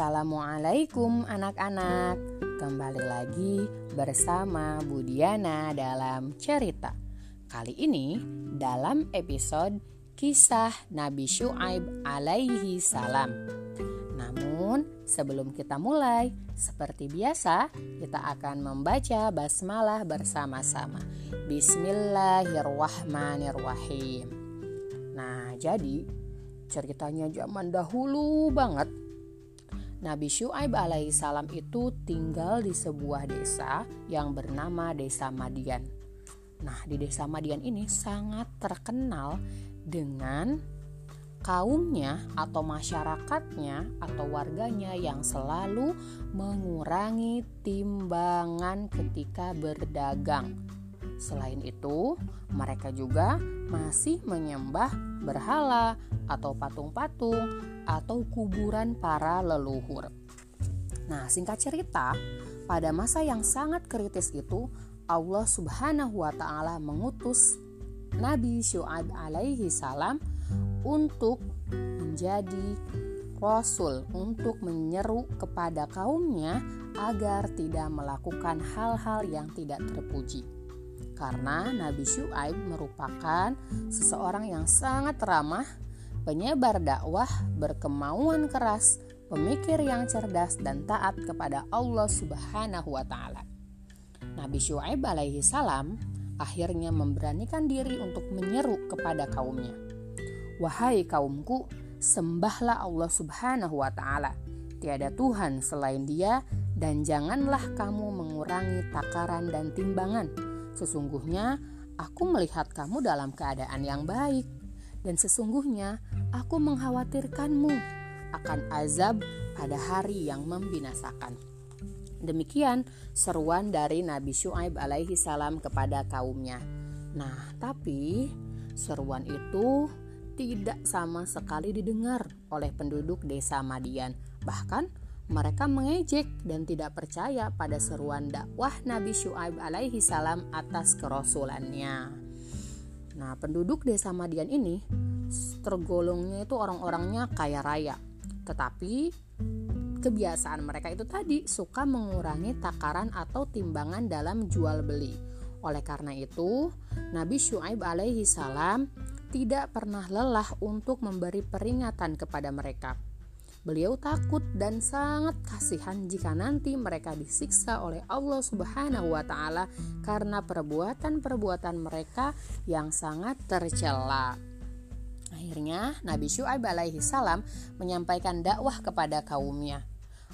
Assalamualaikum anak-anak. Kembali lagi bersama Bu Diana dalam cerita. Kali ini dalam episode kisah Nabi Shu'aib alaihi salam. Namun sebelum kita mulai Seperti biasa kita akan membaca basmalah bersama-sama. Bismillahirrahmanirrahim. Nah jadi ceritanya zaman dahulu banget Nabi Syuaib alaihissalam itu tinggal di sebuah desa yang bernama Desa Madian. Nah, di Desa Madian ini sangat terkenal dengan kaumnya atau masyarakatnya atau warganya yang selalu mengurangi timbangan ketika berdagang. Selain itu, mereka juga masih menyembah berhala atau patung-patung atau kuburan para leluhur. Nah, singkat cerita, pada masa yang sangat kritis itu, Allah Subhanahu wa taala mengutus Nabi Syu'aib alaihi salam untuk menjadi rasul untuk menyeru kepada kaumnya agar tidak melakukan hal-hal yang tidak terpuji karena Nabi Syuaib merupakan seseorang yang sangat ramah, penyebar dakwah, berkemauan keras, pemikir yang cerdas dan taat kepada Allah Subhanahu wa taala. Nabi Syuaib alaihi salam akhirnya memberanikan diri untuk menyeru kepada kaumnya. Wahai kaumku, sembahlah Allah Subhanahu wa taala. Tiada Tuhan selain Dia dan janganlah kamu mengurangi takaran dan timbangan Sesungguhnya aku melihat kamu dalam keadaan yang baik, dan sesungguhnya aku mengkhawatirkanmu akan azab pada hari yang membinasakan. Demikian seruan dari Nabi Shu'aib alaihi salam kepada kaumnya. Nah, tapi seruan itu tidak sama sekali didengar oleh penduduk desa Madian. Bahkan mereka mengejek dan tidak percaya pada seruan dakwah Nabi Syuaib alaihi salam atas kerasulannya. Nah, penduduk desa Madian ini tergolongnya itu orang-orangnya kaya raya. Tetapi kebiasaan mereka itu tadi suka mengurangi takaran atau timbangan dalam jual beli. Oleh karena itu, Nabi Syuaib alaihi salam tidak pernah lelah untuk memberi peringatan kepada mereka Beliau takut dan sangat kasihan jika nanti mereka disiksa oleh Allah Subhanahu wa taala karena perbuatan-perbuatan mereka yang sangat tercela. Akhirnya Nabi Syuaib alaihi salam menyampaikan dakwah kepada kaumnya.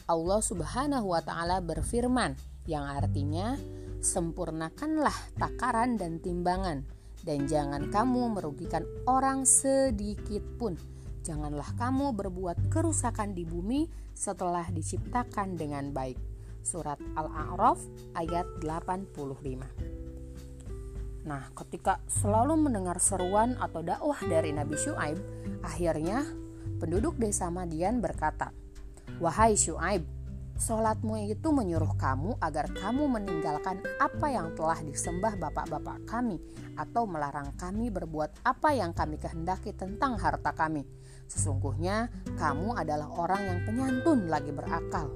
Allah Subhanahu wa taala berfirman yang artinya sempurnakanlah takaran dan timbangan dan jangan kamu merugikan orang sedikit pun Janganlah kamu berbuat kerusakan di bumi setelah diciptakan dengan baik. Surat Al-A'raf ayat 85. Nah, ketika selalu mendengar seruan atau dakwah dari Nabi Syuaib, akhirnya penduduk desa Madian berkata, "Wahai Syuaib, Sholatmu itu menyuruh kamu agar kamu meninggalkan apa yang telah disembah bapak-bapak kami atau melarang kami berbuat apa yang kami kehendaki tentang harta kami. Sesungguhnya kamu adalah orang yang penyantun lagi berakal.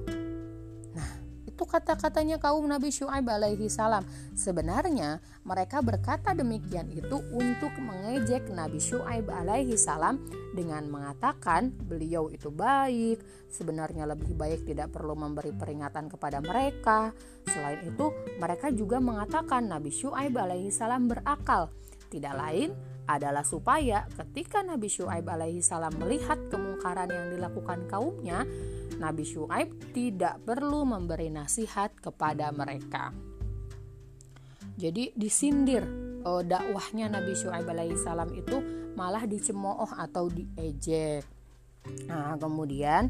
Nah, itu kata-katanya kaum Nabi Syuaib alaihi salam. Sebenarnya mereka berkata demikian itu untuk mengejek Nabi Syuaib alaihi salam dengan mengatakan beliau itu baik, sebenarnya lebih baik tidak perlu memberi peringatan kepada mereka. Selain itu, mereka juga mengatakan Nabi Syuaib alaihi salam berakal. Tidak lain adalah supaya ketika Nabi Syuaib alaihi salam melihat kemungkaran yang dilakukan kaumnya, Nabi Syuaib tidak perlu memberi nasihat kepada mereka. Jadi disindir oh, dakwahnya Nabi Syuaib alaihi salam itu malah dicemooh atau diejek. Nah, kemudian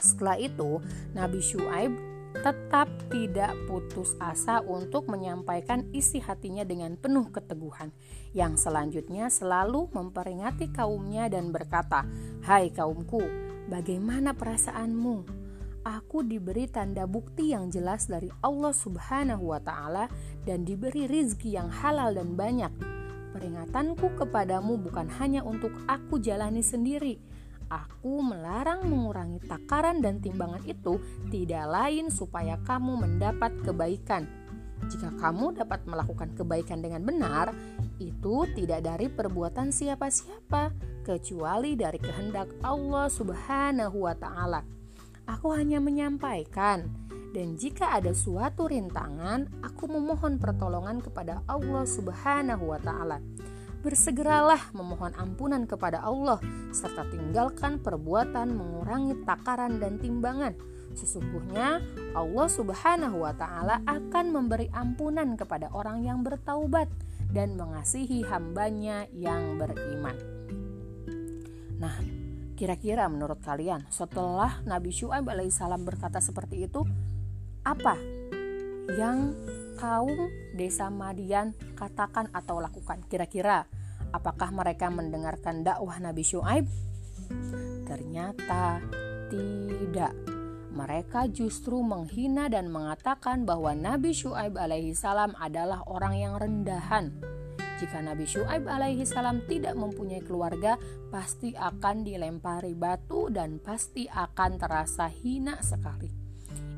setelah itu Nabi Syuaib tetap tidak putus asa untuk menyampaikan isi hatinya dengan penuh keteguhan. Yang selanjutnya selalu memperingati kaumnya dan berkata, "Hai kaumku, bagaimana perasaanmu? Aku diberi tanda bukti yang jelas dari Allah Subhanahu wa Ta'ala dan diberi rizki yang halal dan banyak. Peringatanku kepadamu bukan hanya untuk aku jalani sendiri." Aku melarang mengurangi takaran dan timbangan itu tidak lain supaya kamu mendapat kebaikan. Jika kamu dapat melakukan kebaikan dengan benar, itu tidak dari perbuatan siapa-siapa, kecuali dari kehendak Allah Subhanahu wa Ta'ala. Aku hanya menyampaikan, dan jika ada suatu rintangan, aku memohon pertolongan kepada Allah Subhanahu wa Ta'ala bersegeralah memohon ampunan kepada Allah serta tinggalkan perbuatan mengurangi takaran dan timbangan. Sesungguhnya Allah Subhanahu wa taala akan memberi ampunan kepada orang yang bertaubat dan mengasihi hambanya yang beriman. Nah, kira-kira menurut kalian setelah Nabi Syuaib alaihissalam berkata seperti itu, apa yang kaum desa Madian katakan atau lakukan? Kira-kira apakah mereka mendengarkan dakwah Nabi Syuaib? Ternyata tidak. Mereka justru menghina dan mengatakan bahwa Nabi Syuaib alaihi salam adalah orang yang rendahan. Jika Nabi Syuaib alaihi salam tidak mempunyai keluarga, pasti akan dilempari batu dan pasti akan terasa hina sekali.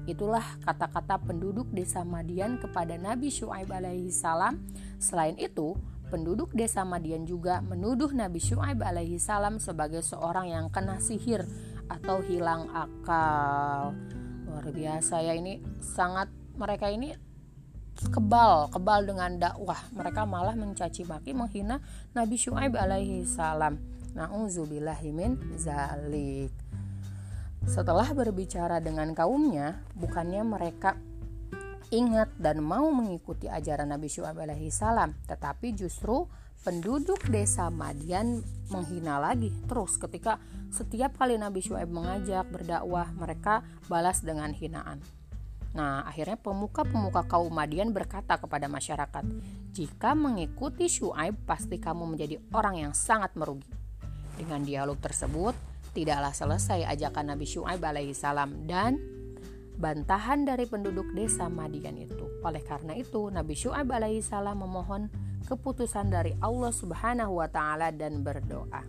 Itulah kata-kata penduduk desa Madian kepada Nabi Syuaib alaihi salam. Selain itu, penduduk desa Madian juga menuduh Nabi Syuaib alaihi salam sebagai seorang yang kena sihir atau hilang akal. Luar biasa ya ini sangat mereka ini kebal, kebal dengan dakwah. Mereka malah mencaci maki menghina Nabi Syuaib alaihi salam. Nauzubillahimin zalik. Setelah berbicara dengan kaumnya, bukannya mereka ingat dan mau mengikuti ajaran Nabi Syuaib alaihi salam, tetapi justru penduduk desa Madian menghina lagi terus ketika setiap kali Nabi Syuaib mengajak berdakwah, mereka balas dengan hinaan. Nah, akhirnya pemuka-pemuka kaum Madian berkata kepada masyarakat, "Jika mengikuti Syuaib, pasti kamu menjadi orang yang sangat merugi." Dengan dialog tersebut, tidaklah selesai ajakan Nabi Syuaib alaihi salam dan bantahan dari penduduk desa Madian itu. Oleh karena itu, Nabi Syuaib alaihi salam memohon keputusan dari Allah Subhanahu wa taala dan berdoa.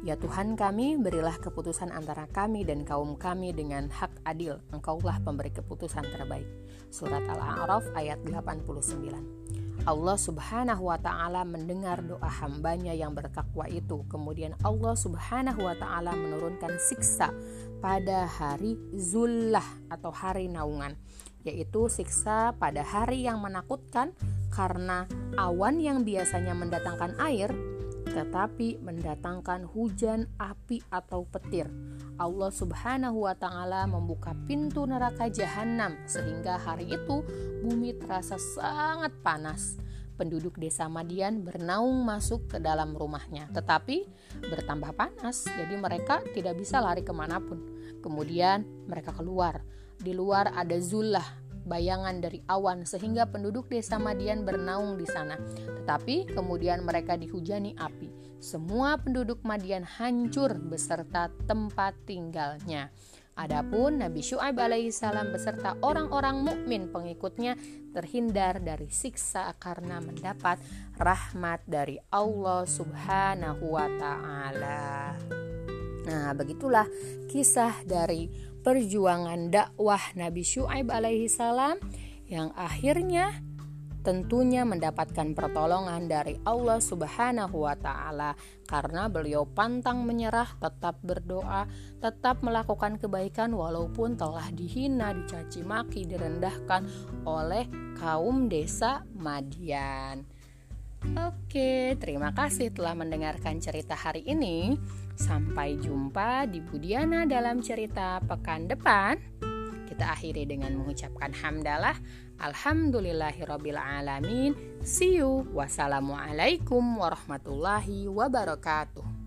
Ya Tuhan kami, berilah keputusan antara kami dan kaum kami dengan hak adil. Engkaulah pemberi keputusan terbaik. Surat Al-A'raf ayat 89. Allah Subhanahu wa taala mendengar doa hambanya yang bertakwa itu. Kemudian Allah Subhanahu wa taala menurunkan siksa pada hari Zullah atau hari naungan, yaitu siksa pada hari yang menakutkan karena awan yang biasanya mendatangkan air tetapi mendatangkan hujan api atau petir. Allah Subhanahu wa taala membuka pintu neraka jahanam sehingga hari itu bumi terasa sangat panas. Penduduk desa Madian bernaung masuk ke dalam rumahnya, tetapi bertambah panas, jadi mereka tidak bisa lari ke mana pun. Kemudian mereka keluar. Di luar ada Zullah, bayangan dari awan sehingga penduduk desa Madian bernaung di sana. Tetapi kemudian mereka dihujani api. Semua penduduk Madian hancur beserta tempat tinggalnya. Adapun Nabi Syuaib alaihissalam beserta orang-orang mukmin pengikutnya terhindar dari siksa karena mendapat rahmat dari Allah Subhanahu wa taala. Nah, begitulah kisah dari perjuangan dakwah Nabi Syuaib alaihi salam yang akhirnya tentunya mendapatkan pertolongan dari Allah Subhanahu wa taala karena beliau pantang menyerah, tetap berdoa, tetap melakukan kebaikan walaupun telah dihina, dicaci maki, direndahkan oleh kaum desa Madian. Oke, terima kasih telah mendengarkan cerita hari ini. Sampai jumpa di Budiana dalam cerita pekan depan. Kita akhiri dengan mengucapkan hamdalah. Alhamdulillahirrabbilalamin. See you. Wassalamualaikum warahmatullahi wabarakatuh.